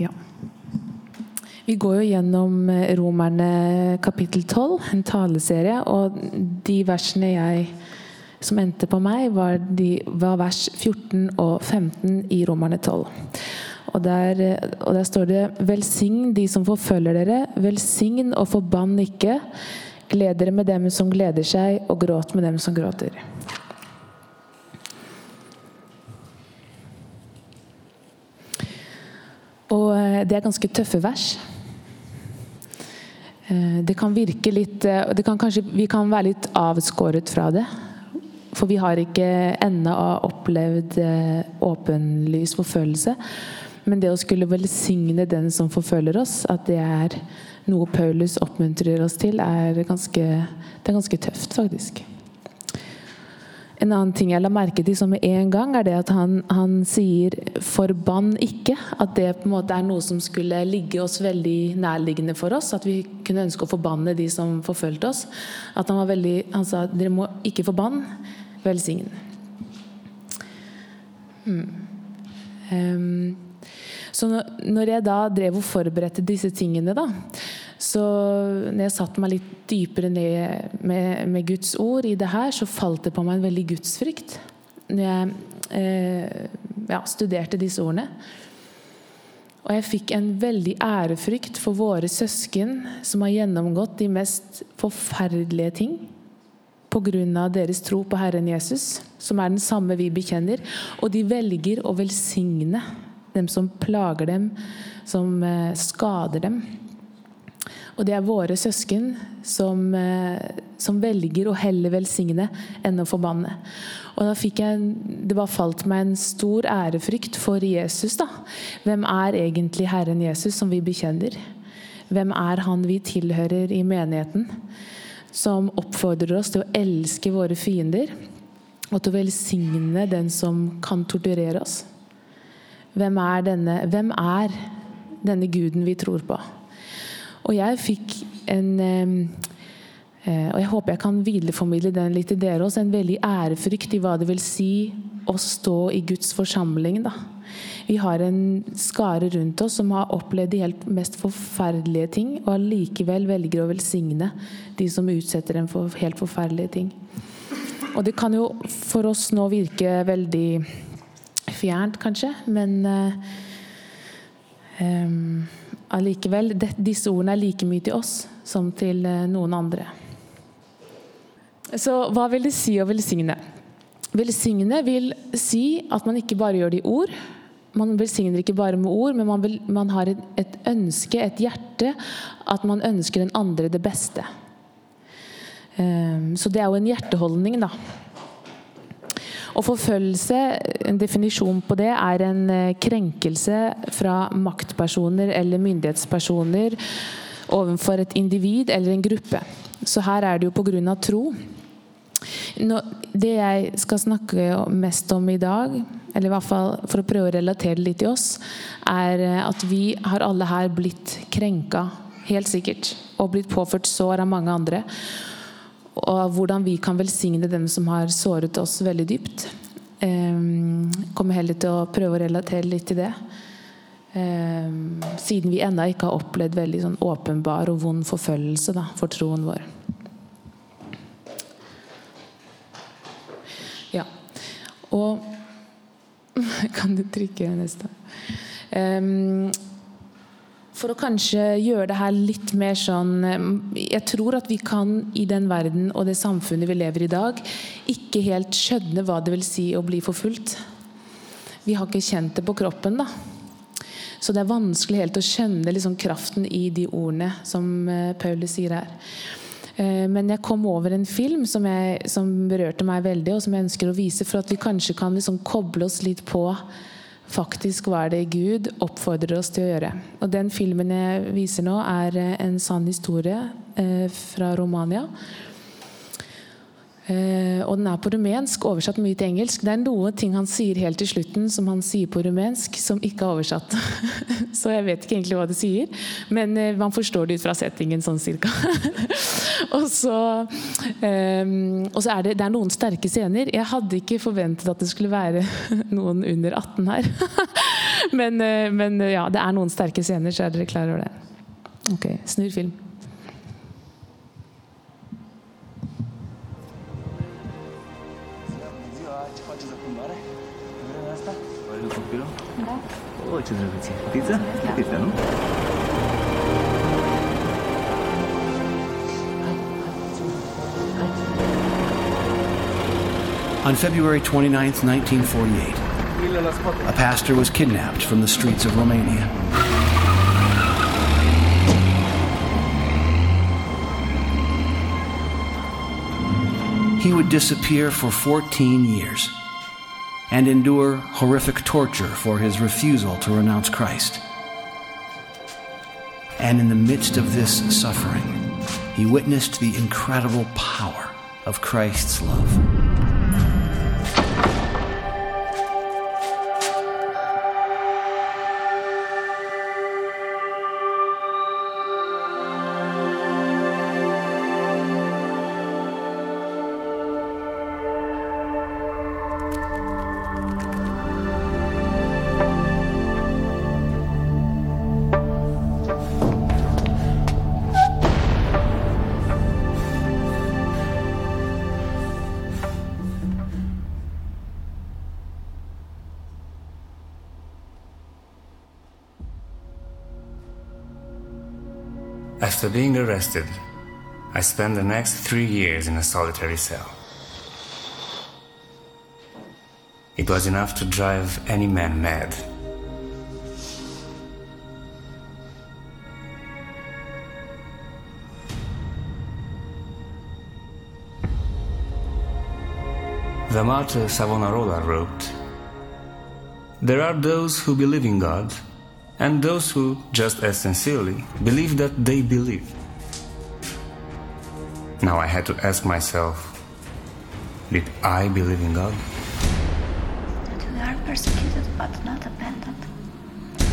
Ja. Vi går jo gjennom eh, Romerne kapittel 12, en taleserie. Og de versene jeg, som endte på meg, var, de, var vers 14 og 15 i Romerne 12. Og der, eh, og der, står det Velsign de som forfølger dere, velsign og forbann ikke. Gled dere med dem som gleder seg, og gråt med dem som gråter. Og eh, det er ganske tøffe vers. Eh, det kan virke litt eh, det kan kanskje, Vi kan være litt avskåret fra det. For vi har ikke ennå opplevd åpenlys forfølgelse. Men det å skulle velsigne den som forfølger oss, at det er noe Paulus oppmuntrer oss til, er ganske, det er ganske tøft, faktisk. En annen ting jeg la merke til som med en gang, er det at han, han, sier 'forbann ikke'. At det på en måte er noe som skulle ligge oss veldig nærliggende for oss. At vi kunne ønske å forbanne de som forfulgte oss. At han var veldig, han sa 'dere må ikke forbanne, velsign'. Hmm. Um, så når jeg da drev og forberedte disse tingene, da, så når jeg satte meg litt dypere ned med, med, Guds ord i det her, så falt det på meg en veldig gudsfrykt når jeg eh, ja, studerte disse ordene. Og jeg fikk en veldig ærefrykt for våre søsken som har gjennomgått de mest forferdelige ting pga. deres tro på Herren Jesus, som er den samme vi bekjenner. Og de velger å velsigne dem som plager dem, som eh, skader dem. Og det er våre søsken som, eh, som velger å heller velsigne enn å forbanne. Og da fikk jeg, Det bare falt meg en stor ærefrykt for Jesus. da. Hvem er egentlig Herren Jesus, som vi bekjenner? Hvem er han vi tilhører i menigheten? Som oppfordrer oss til å elske våre fiender og til å velsigne den som kan torturere oss. Hvem er denne, hvem er denne guden vi tror på? Og jeg fikk en eh, Og jeg håper jeg kan videreformidle den litt til dere også. En veldig ærefrykt i hva det vil si å stå i Guds forsamling. da. Vi har en skare rundt oss som har opplevd de helt mest forferdelige ting, og allikevel velger å velsigne de som utsetter dem for helt forferdelige ting. Og det kan jo for oss nå virke veldig fjernt, kanskje, men uh, um, allikevel, disse ordene er like mye til oss som til eh, noen andre. Så hva vil det si å velsigne? Velsigne vil si at man ikke bare gjør det i ord. Man velsigner ikke bare med ord, men man, vil, man har et, et, ønske, et hjerte, at man ønsker den andre det beste. Um, så det er jo en hjerteholdning, da. Og forfølgelse, en definisjon på det, er en eh, krenkelse fra maktpersoner eller myndighetspersoner overfor et individ eller en gruppe. Så her er det jo pga. tro. Nå, det jeg skal snakke mest om i dag, eller i hvert fall for å prøve å relatere det litt til oss, er eh, at vi har alle her blitt krenka, helt sikkert, og blitt påført sår av mange andre og hvordan vi kan velsigne dem som har såret oss veldig dypt. Um, kommer heller til å prøve å relatere litt til det. Um, siden vi ennå ikke har opplevd veldig sånn åpenbar og vond forfølgelse da, for troen vår. Ja. Og Kan du trykke neste? Um, for å kanskje gjøre det her litt mer sånn eh, Jeg tror at vi kan i den verden og det samfunnet vi lever i i dag, ikke helt skjønne hva det vil si å bli forfulgt. Vi har ikke kjent det på kroppen, da. Så det er vanskelig helt å skjønne liksom kraften i de ordene som eh, Paulus sier her. Eh, men jeg kom over en film som, jeg, som berørte meg veldig, og som jeg ønsker å vise, for at vi kanskje kan liksom koble oss litt på faktisk hva er det Gud oppfordrer oss til å gjøre. Og Den filmen jeg viser nå, er eh, en sann historie eh, fra Romania. Eh, og den er på rumensk, oversatt mye til engelsk. Det er noen ting han sier helt til slutten som han sier på rumensk, som ikke er oversatt. så jeg vet ikke egentlig hva det sier, men eh, man forstår det ut fra settingen sånn cirka. og så, um, og så er det, det er noen sterke scener. Jeg hadde ikke forventet at det skulle være noen under 18 her. men, eh, men ja, det er noen sterke scener, så er dere klar over det. Ok, snur film. O, ce drăguție. Fetiță? Fetiță, nu? On February 29, 1948, a pastor was kidnapped from the streets of Romania. He would disappear for 14 years and endure horrific torture for his refusal to renounce Christ. And in the midst of this suffering, he witnessed the incredible power of Christ's love. After being arrested, I spent the next three years in a solitary cell. It was enough to drive any man mad. The martyr Savonarola wrote There are those who believe in God and those who, just as sincerely, believe that they believe. Now I had to ask myself Did I believe in God? that we are persecuted but not abandoned.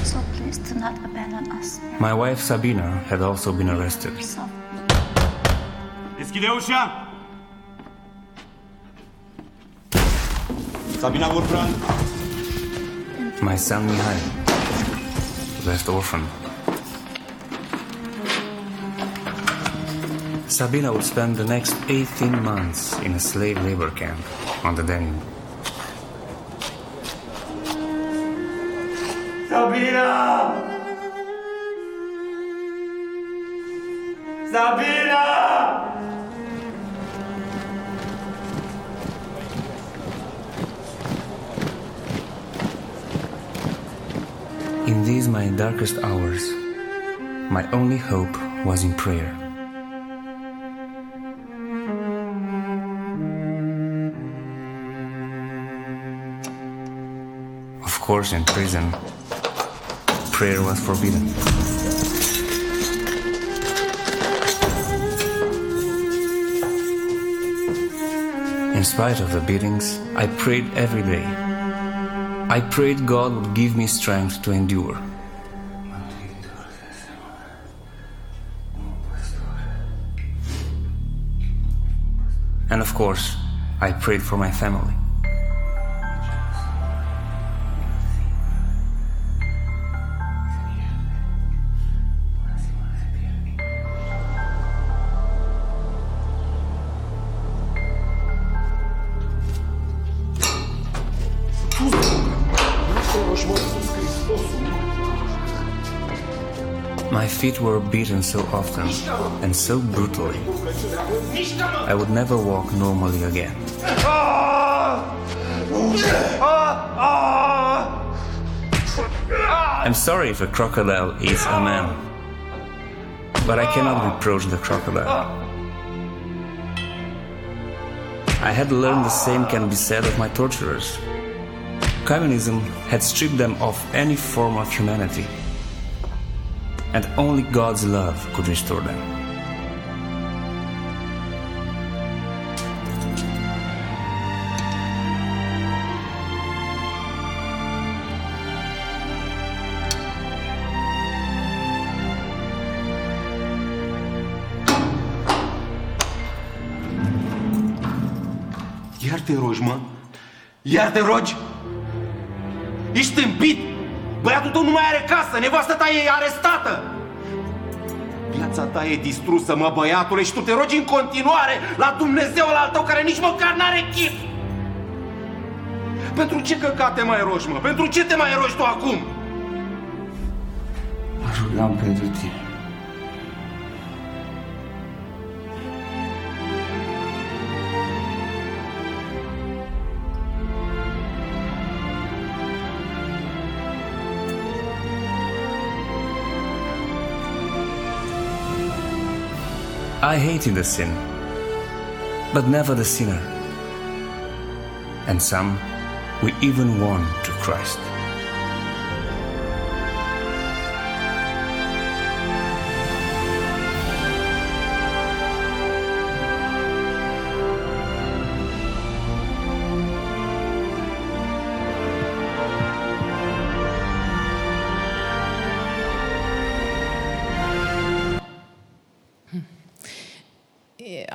So please do not abandon us. My wife Sabina had also been arrested. So Deschide ușa! Sabina Gurpran! My son Mihai, left orphan. Sabina would spend the next 18 months in a slave labor camp on the Danube. Sabina! Sabina! In these my darkest hours, my only hope was in prayer. Of course, in prison, prayer was forbidden. In spite of the beatings, I prayed every day. I prayed God would give me strength to endure. And of course, I prayed for my family. My feet were beaten so often and so brutally. I would never walk normally again. I'm sorry if a crocodile eats a man, but I cannot reproach the crocodile. I had learned the same can be said of my torturers. Communism had stripped them of any form of humanity and only God's love could restore them. Iar te rogi, mă? Iar te rogi? Ești tâmpit? Băiatul tău nu mai are casă, nevastă ta e arestată. Viața ta e distrusă, mă, băiatule, și tu te rogi în continuare la Dumnezeul al tău care nici măcar n-are chip. Pentru ce căcate mai rogi, mă? Pentru ce te mai rogi tu acum? Mă rugam pentru tine. I hated the sin, but never the sinner. And some we even won to Christ.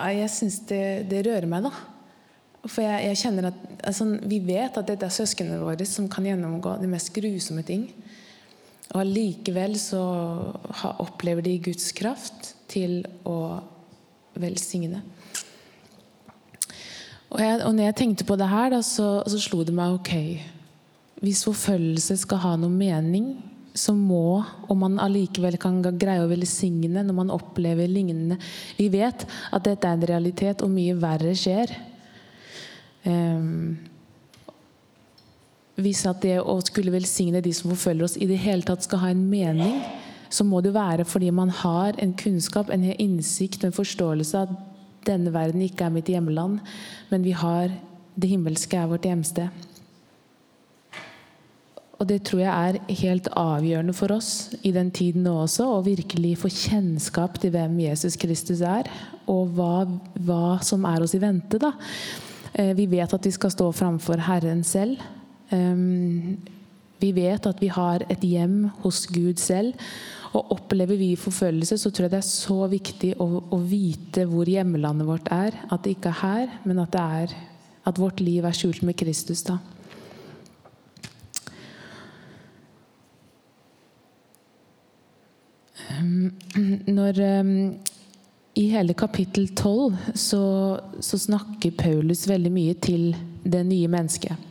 Ja, jeg syns det, det rører meg, da. For jeg, jeg kjenner at altså, Vi vet at dette er søsknene våre som kan gjennomgå de mest grusomme ting. Og allikevel så ha, opplever de Guds kraft til å velsigne. Og, jeg, og når jeg tenkte på det her, da, så, så slo det meg ok Hvis forfølgelse skal ha noe mening, så må, og man allikevel kan greie å velsigne når man opplever lignende Vi vet at dette er en realitet, og mye verre skjer. Um, hvis at det å skulle velsigne de som forfølger oss, i det hele tatt skal ha en mening, så må det være fordi man har en kunnskap, en innsikt en forståelse av at denne verden ikke er mitt hjemland, men vi har det himmelske er vårt hjemsted. Og det tror jeg er helt avgjørende for oss i den tiden nå også, å virkelig få kjennskap til hvem Jesus Kristus er, og hva, hva som er oss i vente. da. Eh, Vi vet at vi skal stå framfor Herren selv. Um, Vi vet at vi har et hjem hos Gud selv. Og opplever vi forfølgelse, så tror jeg det er så viktig å, å vite hvor hjemlandet vårt er. At det ikke er her, men at, er, at vårt liv er skjult med Kristus. da. Når um, I hele kapittel 12 så, så snakker Paulus veldig mye til det nye mennesket.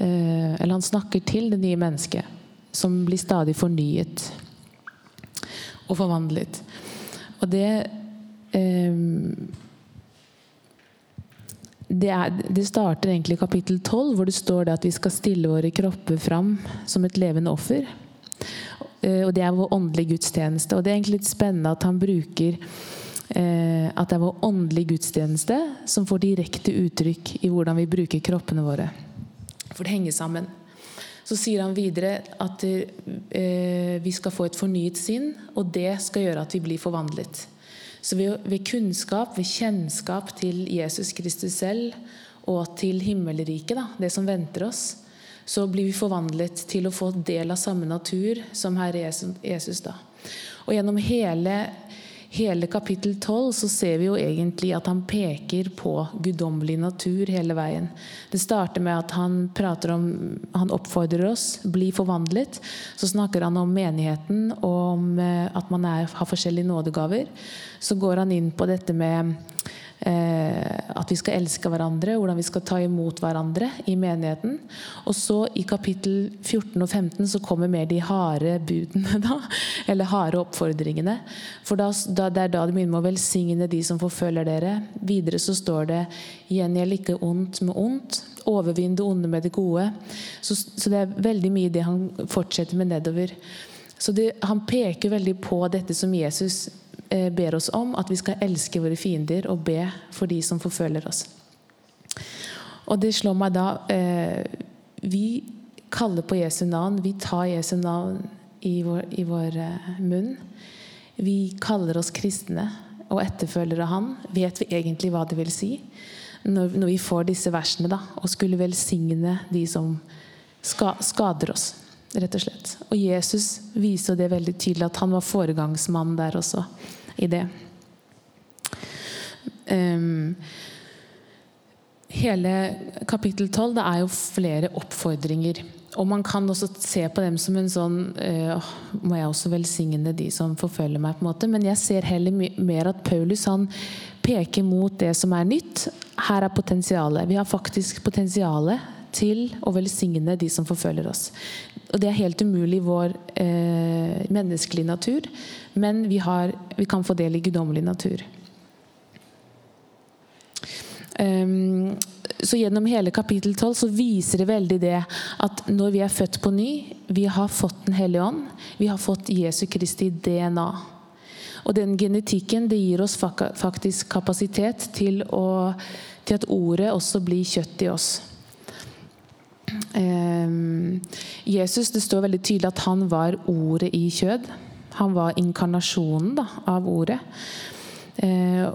Eh, eller han snakker til det nye mennesket, som blir stadig fornyet og forvandlet. Og det eh, det, er, det starter egentlig i kapittel 12, hvor det står at vi skal stille våre kropper fram som et levende offer. Eh, og det er vår åndelige gudstjeneste. Og det er egentlig litt spennende at han bruker eh, at det er vår åndelige gudstjeneste som får direkte uttrykk i hvordan vi bruker kroppene våre. For det henger sammen. Så sier han videre at eh, vi skal få et fornyet sinn, og det skal gjøre at vi blir forvandlet. Så ved, kunnskap, ved kjennskap til Jesus Kristus selv og til himmelriket, det som venter oss, så blir vi forvandlet til å få del av samme natur som Herre Jesus. da. Og gjennom hele, hele kapittel 12 så ser vi jo egentlig at han peker på guddommelig natur hele veien. Det starter med at han om Han oppfordrer oss bli forvandlet. Så snakker han om menigheten og om eh, at man er, har forskjellige nådegaver. Så går han inn på dette med at vi skal elske hverandre, hvordan vi skal ta imot hverandre i menigheten. Og så i kapittel 14 og 15 så kommer mer de harde budene, da. Eller harde oppfordringene. For da, da, det er da det begynner med å velsigne de som forfølger dere. Videre så står det 'gjengjeld ikke ondt med ondt'. Overvinn det onde med det gode. Så, så det er veldig mye det han fortsetter med nedover. Så det, han peker veldig på dette som Jesus ber oss om at vi skal elske våre fiender og be for de som forfølger oss. Og det slår meg da eh, Vi kaller på Jesu navn. Vi tar Jesu navn i vår, i vår eh, munn. Vi kaller oss kristne og etterfølgere av Han. Vet vi egentlig hva det vil si? Når, når vi får disse versene, da, og skulle velsigne de som ska, skader oss rett og slett. Og Jesus viser det veldig tydelig at han var foregangsmann der også i det. Um, hele kapittel 12 det er jo flere oppfordringer. Og man kan også se på dem som en sånn øh, Må jeg også velsigne de som forfølger meg, på en måte. Men jeg ser heller mer at Paulus han peker mot det som er nytt. Her er potensialet. Vi har faktisk potensialet til å velsigne de som forfølger oss. Og det er helt umulig i vår eh, menneskelige natur, men vi, har, vi kan få del i guddommelig natur. Um, så gjennom hele kapittel 12 så viser det veldig det at når vi er født på ny, vi har fått Den hellige ånd, vi har fått Jesu Kristi DNA. Og den genetikken det gir oss faktisk kapasitet til, å, til at ordet også blir kjøtt i oss. Um, Jesus, Det står veldig tydelig at han var ordet i kjød. Han var inkarnasjonen da, av ordet. Uh,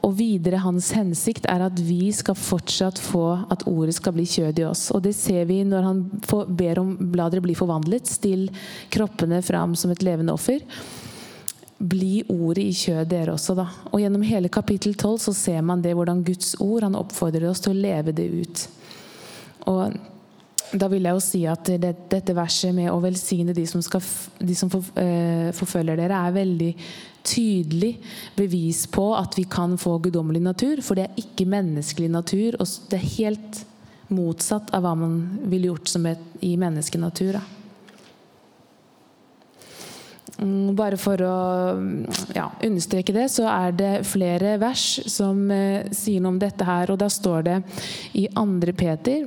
og videre hans hensikt er at vi skal fortsatt få at ordet skal bli kjød i oss. Og det ser vi når han får, ber om bladet blir bli forvandlet. Still kroppene fram som et levende offer. Bli ordet i kjød dere også, da. Og gjennom hele kapittel 12 så ser man det hvordan Guds ord han oppfordrer oss til å leve det ut. Og da vil jeg jo si at det, dette verset med å velsigne de som, skal, de som for, eh, forfølger dere, er veldig tydelig bevis på at vi kan få guddommelig natur. For det er ikke menneskelig natur. og Det er helt motsatt av hva man ville gjort et, i menneskenatur. Da. Mm, bare for å ja, understreke det, så er det flere vers som eh, sier noe om dette her. Og da står det i 2. Peter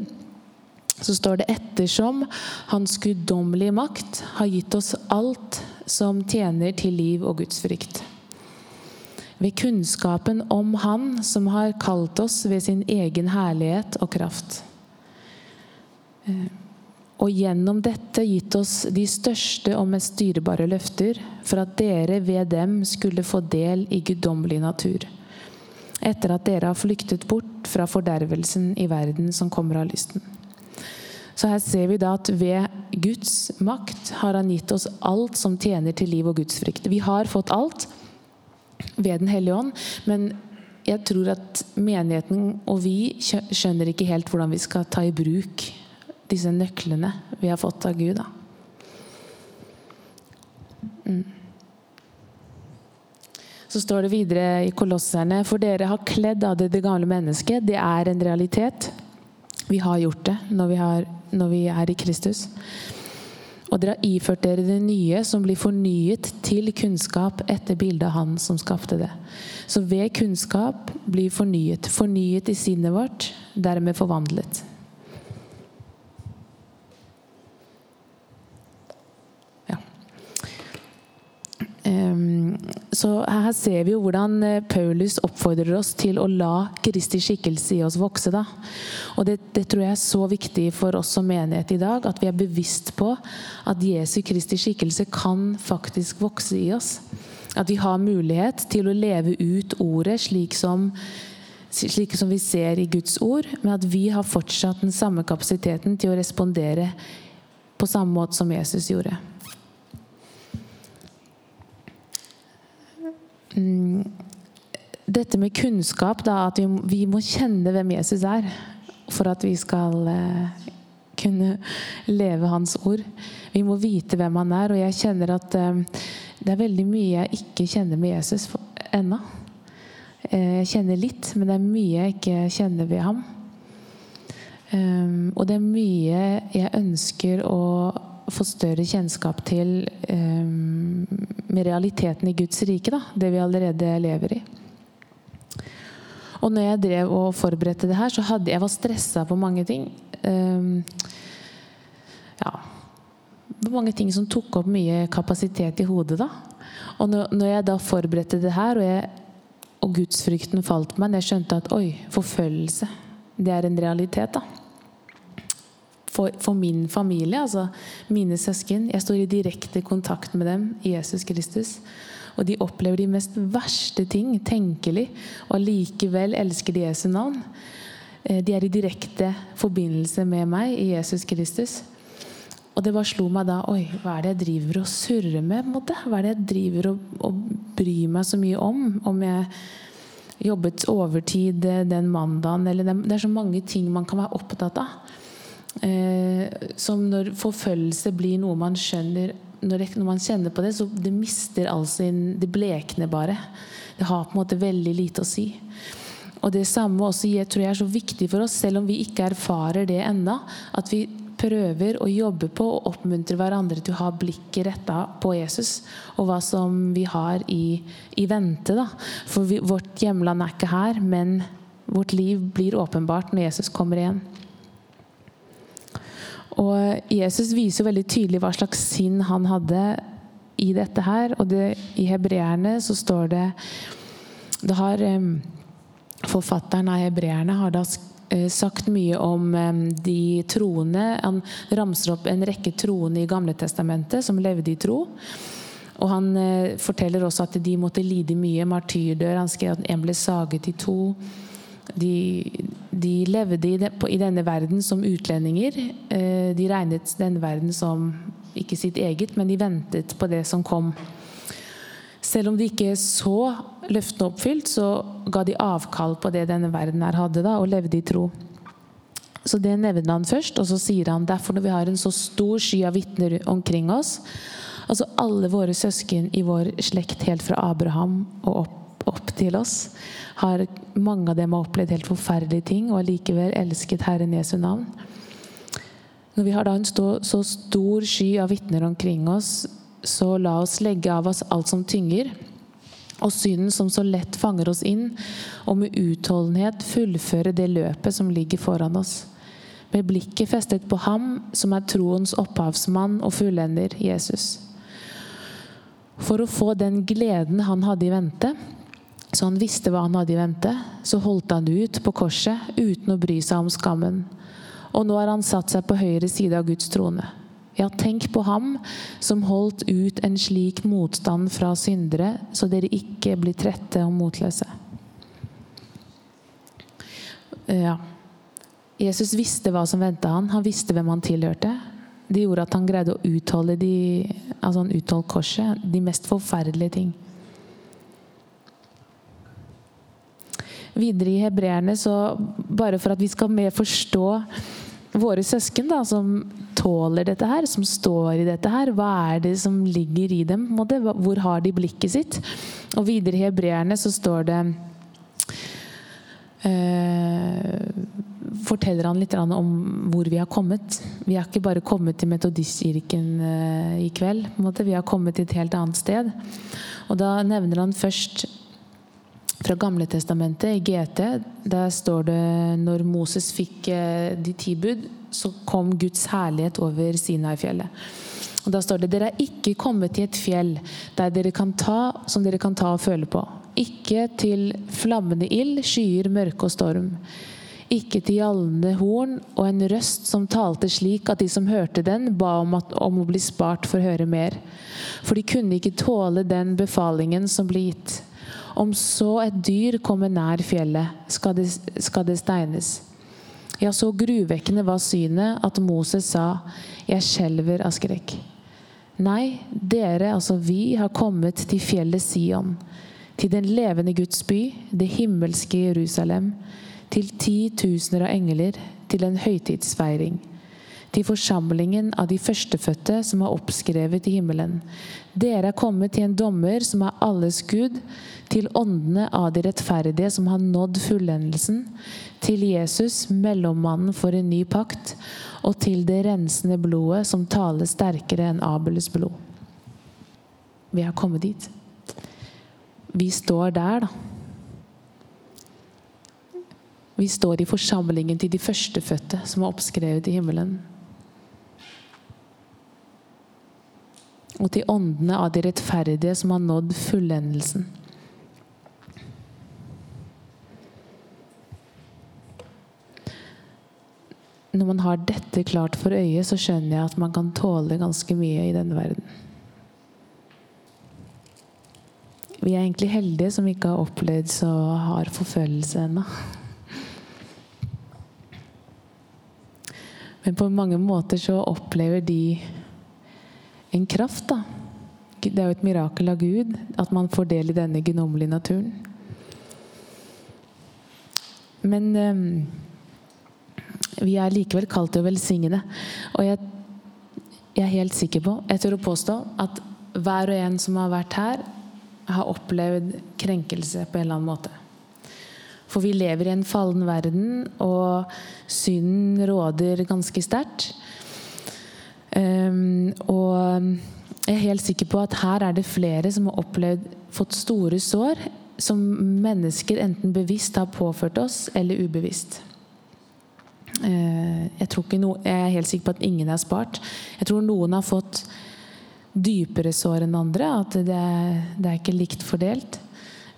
så står det ettersom Hans guddommelige makt har gitt oss alt som tjener til liv og gudsfrykt. Ved kunnskapen om Han som har kalt oss ved sin egen herlighet og kraft. Eh, og gjennom dette gitt oss de største og mest dyrebare løfter, for at dere ved dem skulle få del i guddommelig natur. Etter at dere har flyktet bort fra fordervelsen i verden som kommer av lysten. Så her ser vi da at ved Guds makt har han gitt oss alt som tjener til liv og Guds frykt. Vi har fått alt ved Den hellige ånd, men jeg tror at menigheten og vi skjønner ikke helt hvordan vi skal ta i bruk disse nøklene vi har fått av Gud. Mm. Så står det videre i Kolosserne For dere har kledd av det, det gamle mennesket. Det er en realitet. Vi har gjort det når vi, har, når vi er i Kristus. Og dere har iført dere det nye, som blir fornyet til kunnskap etter bildet av Han som skapte det. Så ved kunnskap blir fornyet. Fornyet i sinnet vårt, dermed forvandlet. Så her ser vi jo hvordan eh, Paulus oppfordrer oss til å la Kristi skikkelse i oss vokse. Da. Og det, det, tror jeg er så viktig for oss som menighet i dag, at vi er bevisst på at Jesu Kristi skikkelse kan faktisk vokse i oss. At vi har mulighet til å leve ut ordet slik som, slik som vi ser i Guds ord, men at vi har fortsatt den samme kapasiteten til å respondere på samme måte som Jesus gjorde. Dette med kunnskap, da, at vi, vi, må kjenne hvem Jesus er for at vi skal eh, kunne leve hans ord. Vi må vite hvem han er, og jeg kjenner at eh, det er veldig mye jeg ikke kjenner med Jesus ennå. Eh, jeg kjenner litt, men det er mye jeg ikke kjenner ved ham. Um, og det er mye jeg ønsker å få større kjennskap til um, med realiteten i Guds rike. Da, det vi allerede lever i. Og når jeg drev og forberedte det her, så hadde jeg var stressa på mange ting. Um, ja Mange ting som tok opp mye kapasitet i hodet. da. Og når, når jeg da forberedte det her, og, jeg, og gudsfrykten falt på meg, jeg skjønte at oi, forfølgelse, det er en realitet. da for, for, min familie, altså mine søsken. Jeg står i direkte kontakt med dem i Jesus Kristus. Og de opplever de mest verste ting tenkelig, og allikevel elsker de Jesu navn. Eh, de er i direkte forbindelse med meg i Jesus Kristus. Og det bare slo meg da Oi, hva er det jeg driver og surrer med? Måte? Hva er det jeg driver og, og bryr meg så mye om? Om jeg jobbet overtid den mandagen eller det, det er så mange ting man kan være opptatt av. Eh, som når forfølgelse blir noe man skjønner når, man kjenner på det, så det mister all sin Det blekner bare. Det har på en måte veldig lite å si. Og det samme også jeg tror jeg er så viktig for oss, selv om vi ikke erfarer det ennå. At vi prøver å jobbe på og oppmuntre hverandre til å ha blikket retta på Jesus og hva som vi har i, i vente. Da. For vi, vårt hjemland er ikke her, men vårt liv blir åpenbart når Jesus kommer igjen. Og Jesus viser jo veldig tydelig hva slags sinn han hadde i dette her. Og det, i hebreerne så står det Det har Forfatteren av hebreerne har da eh, sagt mye om de troende. Han ramser opp en rekke troende i Gamle Testamentet som levde i tro. Og han eh, forteller også at de måtte lide mye martyrdør. Han skrev at en ble saget i to. De, de levde i, de, i, denne verden som utlendinger. Eh, de regnet denne verden som ikke sitt eget, men de ventet på det som kom. Selv om de ikke så løftene oppfylt, så ga de avkall på det denne verden her hadde, da, og levde i tro. Så det nevner han først, og så sier han derfor når vi har en så stor sky av vitner omkring oss Altså alle våre søsken i vår slekt helt fra Abraham og opp, opp til oss har mange av dem har opplevd helt forferdelige ting og allikevel elsket Herren Jesu navn. Når vi har da en stå, så stor sky av vitner omkring oss, så la oss legge av oss alt som tynger, og synden som så lett fanger oss inn, og med utholdenhet fullføre det løpet som ligger foran oss. Med blikket festet på ham som er troens opphavsmann og fullender, Jesus. For å få den gleden han hadde i vente, så han visste hva han hadde i vente. Så holdt han ut på korset uten å bry seg om skammen. Og nå har han satt seg på høyre side av Guds trone. Ja, tenk på ham som holdt ut en slik motstand fra syndere, så dere ikke blir trette og motløse. Ja. Jesus visste hva som venta han. Han visste hvem han tilhørte. Det gjorde at han greide å utholde, de, altså han korset, de mest forferdelige ting. Videre i hebreerne, så bare for at vi skal mer forstå våre søsken da, som tåler dette her, som står i dette her. Hva er det som ligger i dem? Hvor har de blikket sitt? Og videre i hebreerne så står det eh, Forteller han litt om hvor vi har kommet. Vi har ikke bare kommet til Metodistkirken eh, i kveld. Vi har kommet til et helt annet sted. Og da nevner han først fra Gamle Testamentet, i GT, der står det når Moses fikk eh, de ti bud, så kom Guds herlighet over Sinai-fjellet. Og Da står det dere er ikke kommet til et fjell der dere kan ta, som dere kan ta og føle på. Ikke til flammende ild, skyer, mørke og storm. Ikke til gjallende horn og en røst som talte slik at de som hørte den, ba om, at, om å bli spart for å høre mer. For de kunne ikke tåle den befalingen som ble gitt. Om så et dyr kommer nær fjellet, skal det, skal det steines. Ja, så gruvekkende var synet at Moses sa, Jeg skjelver av skrekk. Nei, dere, altså vi, har kommet til fjellet Sion, til den levende Guds by, det himmelske Jerusalem, til titusener av engler, til en høytidsfeiring til forsamlingen av de førstefødte som er oppskrevet i himmelen. Dere er kommet til en dommer som er alles Gud, til åndene av de rettferdige som har nådd fullendelsen, til Jesus, mellommannen for en ny pakt, og til det rensende blodet som taler sterkere enn Abels blod. Vi har kommet dit. Vi står der, da. Vi står i forsamlingen til de førstefødte som er oppskrevet i himmelen. Og til åndene av de rettferdige som har nådd fullendelsen. Når man har dette klart for øyet, så skjønner jeg at man kan tåle ganske mye i denne verden. Vi er egentlig heldige som ikke har opplevd så hard forfølgelse ennå. Men på mange måter så opplever de en kraft. da. Det er jo et mirakel av Gud at man får del i denne gnommelige naturen. Men um, vi er likevel kalt til å velsigne. Og jeg, jeg er helt sikker på, jeg tør å påstå, at hver og en som har vært her, har opplevd krenkelse på en eller annen måte. For vi lever i en fallen verden, og synden råder ganske sterkt. Um, og jeg er helt sikker på at her er det flere som har opplevd fått store sår som mennesker enten bevisst har påført oss, eller ubevisst. Uh, jeg, no, jeg, er helt sikker på at ingen er spart. Jeg tror noen har fått dypere sår enn andre. At det, det er ikke likt fordelt.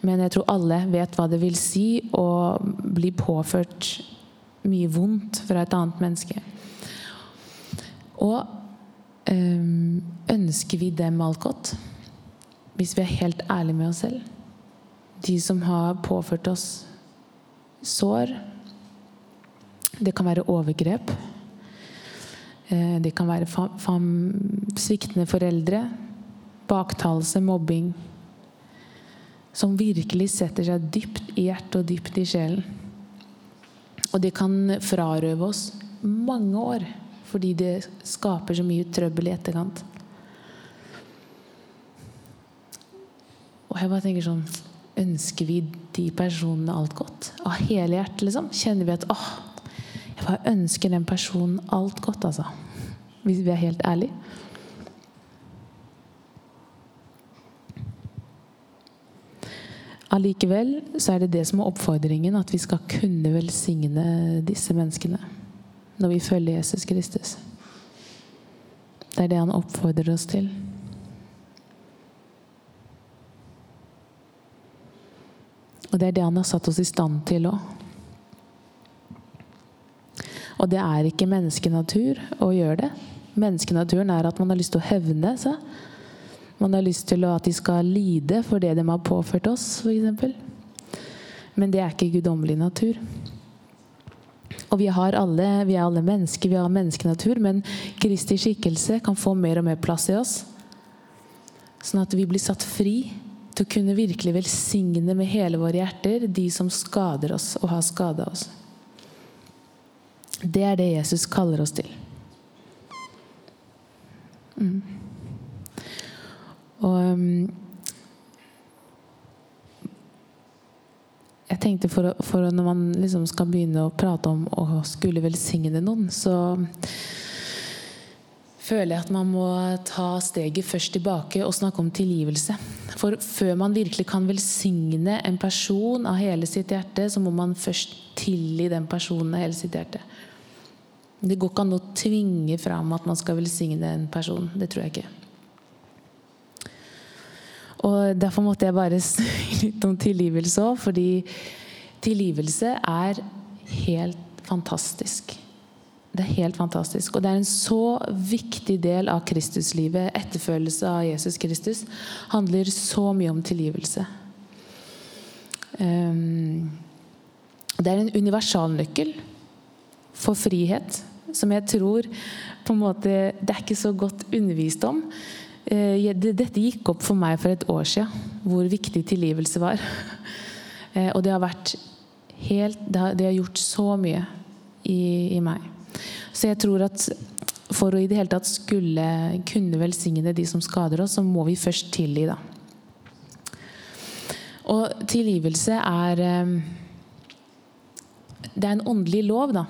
Men jeg tror alle vet hva det vil si å bli påført mye vondt fra et annet menneske. Og ønsker vi dem alt godt? Hvis vi er helt ærlige med oss selv? De som har påført oss sår. Det kan være overgrep. Eh, det kan være sviktende foreldre, baktalelse, mobbing som virkelig setter seg dypt i hjertet og dypt i sjelen. Og det kan frarøve oss mange år fordi det skaper så mye trøbbel i etterkant. Og jeg bare tenker sånn Ønsker vi de personene alt godt? Av hele hjertet, liksom? Kjenner vi at åh, jeg bare ønsker den personen alt godt, altså. Hvis vi er helt ærlige. Allikevel så er det det som er oppfordringen, at vi skal kunne velsigne disse menneskene når vi følger Jesus Kristus. Det er det han oppfordrer oss til. Og det er det han har satt oss i stand til òg. Og det er ikke menneskenatur å gjøre det. Menneskenaturen er at man har lyst til å hevne seg man har lyst til at de skal lide for det de har påført oss, f.eks. Men det er ikke guddommelig natur. Og vi, alle, vi, er alle mennesker, vi har menneskenatur, men Kristi skikkelse kan få mer og mer plass i oss. Sånn at vi blir satt fri til å kunne virkelig velsigne med hele våre hjerter de som skader oss og har skada oss. Det er det Jesus kaller oss til. Mm. Og jeg tenkte for, for, Når man liksom skal begynne å prate om å skulle velsigne noen, så føler jeg at man må ta steget først tilbake og snakke om tilgivelse. For før man virkelig kan velsigne en person av hele sitt hjerte, så må man først tilgi den personen av hele sitt hjerte. Det går ikke an å tvinge fram at man skal velsigne en person. Det tror jeg ikke. Og Derfor måtte jeg bare si litt om tilgivelse òg, fordi tilgivelse er helt fantastisk. Det er helt fantastisk. Og det er en så viktig del av Kristuslivet. Etterfølelse av Jesus Kristus handler så mye om tilgivelse. Um, det er en universalnøkkel for frihet som jeg tror på en måte det er ikke så godt undervist om. Eh, dette gikk opp for meg for et år siden, hvor viktig tilgivelse var. Eh, og det har vært helt Det har, gjort så mye i, i, meg. Så jeg tror at for å i det hele tatt skulle kunne velsigne de som skader oss, så må vi først tilgi, da. Og tilgivelse er eh, Det er en åndelig lov, da.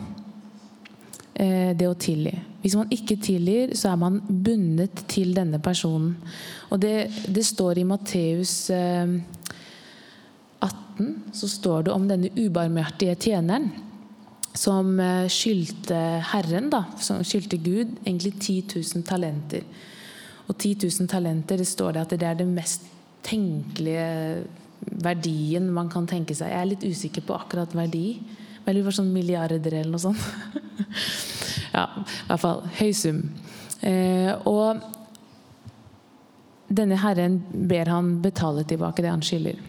Det å tilgi. Hvis man ikke tilgir, så er man bundet til denne personen. Og det, det står i Matteus 18 eh, så står det om denne ubarmhjertige tjeneren som eh, skyldte Herren, da, som skyldte Gud, egentlig 10 000 talenter. Og 10 000 talenter, det står det at det er det mest tenkelige verdien man kan tenke seg. Jeg er litt usikker på akkurat verdi. Men det var sånn milliarder eller noe sånt. Ja, i hvert fall høy sum. Eh, og denne herren ber han betale tilbake det han skylder.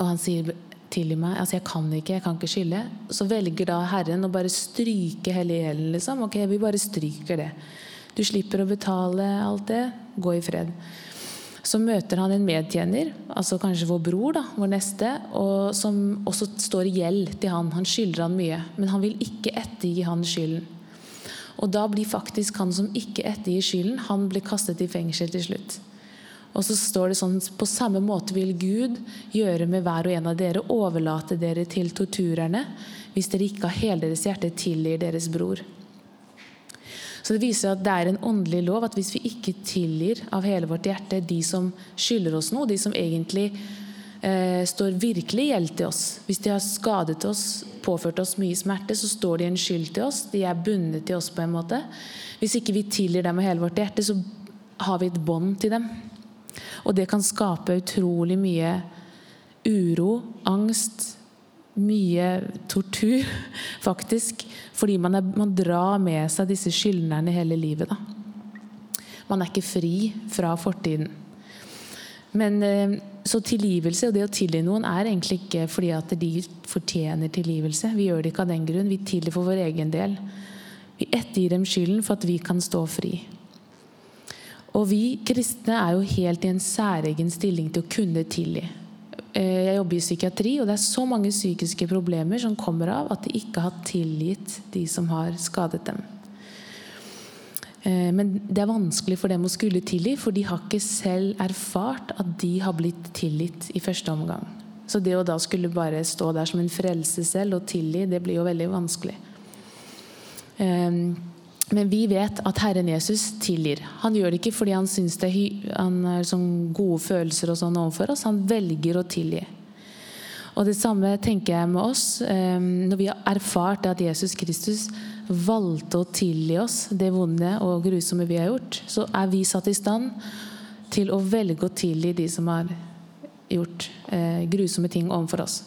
Og han sier tilgi meg. Altså, jeg kan ikke, jeg kan ikke skylde. Så velger da Herren å bare stryke hele gjelden, liksom. Ok, vi bare stryker det. Du slipper å betale alt det. Gå i fred. Så møter han en medtjener, altså kanskje vår bror, da, vår neste, og som også står i gjeld til han. Han skylder han mye, men han vil ikke ettergi han skylden. Og da blir faktisk han som ikke ettergir skylden, han blir kastet i fengsel til slutt. Og så står det sånn På samme måte vil Gud gjøre med hver og en av dere, overlate dere til torturerne, hvis dere ikke av hele deres hjerte tilgir deres bror. Så det viser at det er en åndelig lov at hvis vi ikke tilgir av hele vårt hjerte de som skylder oss noe, de som egentlig eh, står virkelig gjeld til oss Hvis de har skadet oss, påført oss mye smerte, så står de en skyld til oss. De er bundet til oss på en måte. Hvis ikke vi tilgir dem av hele vårt hjerte, så har vi et bånd til dem. Og det kan skape utrolig mye uro, angst, mye tortur, faktisk. Fordi man, er, man drar med seg disse skyldnerne hele livet. Da. Man er ikke fri fra fortiden. Men eh, Så tilgivelse og det å tilgi noen er egentlig ikke fordi at de fortjener tilgivelse. Vi gjør det ikke av den grunn. Vi tilgir for vår egen del. Vi ettergir dem skylden for at vi kan stå fri. Og vi kristne er jo helt i en særegen stilling til å kunne tilgi. Eh, jeg jobber i psykiatri, og det er så mange psykiske problemer som kommer av at de ikke har tilgitt de som har skadet dem. Eh, men det er vanskelig for dem å skulle tilgi, for de har ikke selv erfart at de har blitt tilgitt i første omgang. Så det å da skulle bare stå der som en frelse selv og tilgi, det blir jo veldig vanskelig. Eh, men vi vet at Herren Jesus tilgir. Han gjør det ikke fordi han syns det han er sånn gode følelser og sånn overfor oss. Han velger å tilgi. Og Det samme tenker jeg med oss. Ehm, når vi har erfart at Jesus Kristus valgte å tilgi oss det vonde og grusomme vi har gjort, så er vi satt i stand til å velge å tilgi de som har gjort eh, grusomme ting overfor oss.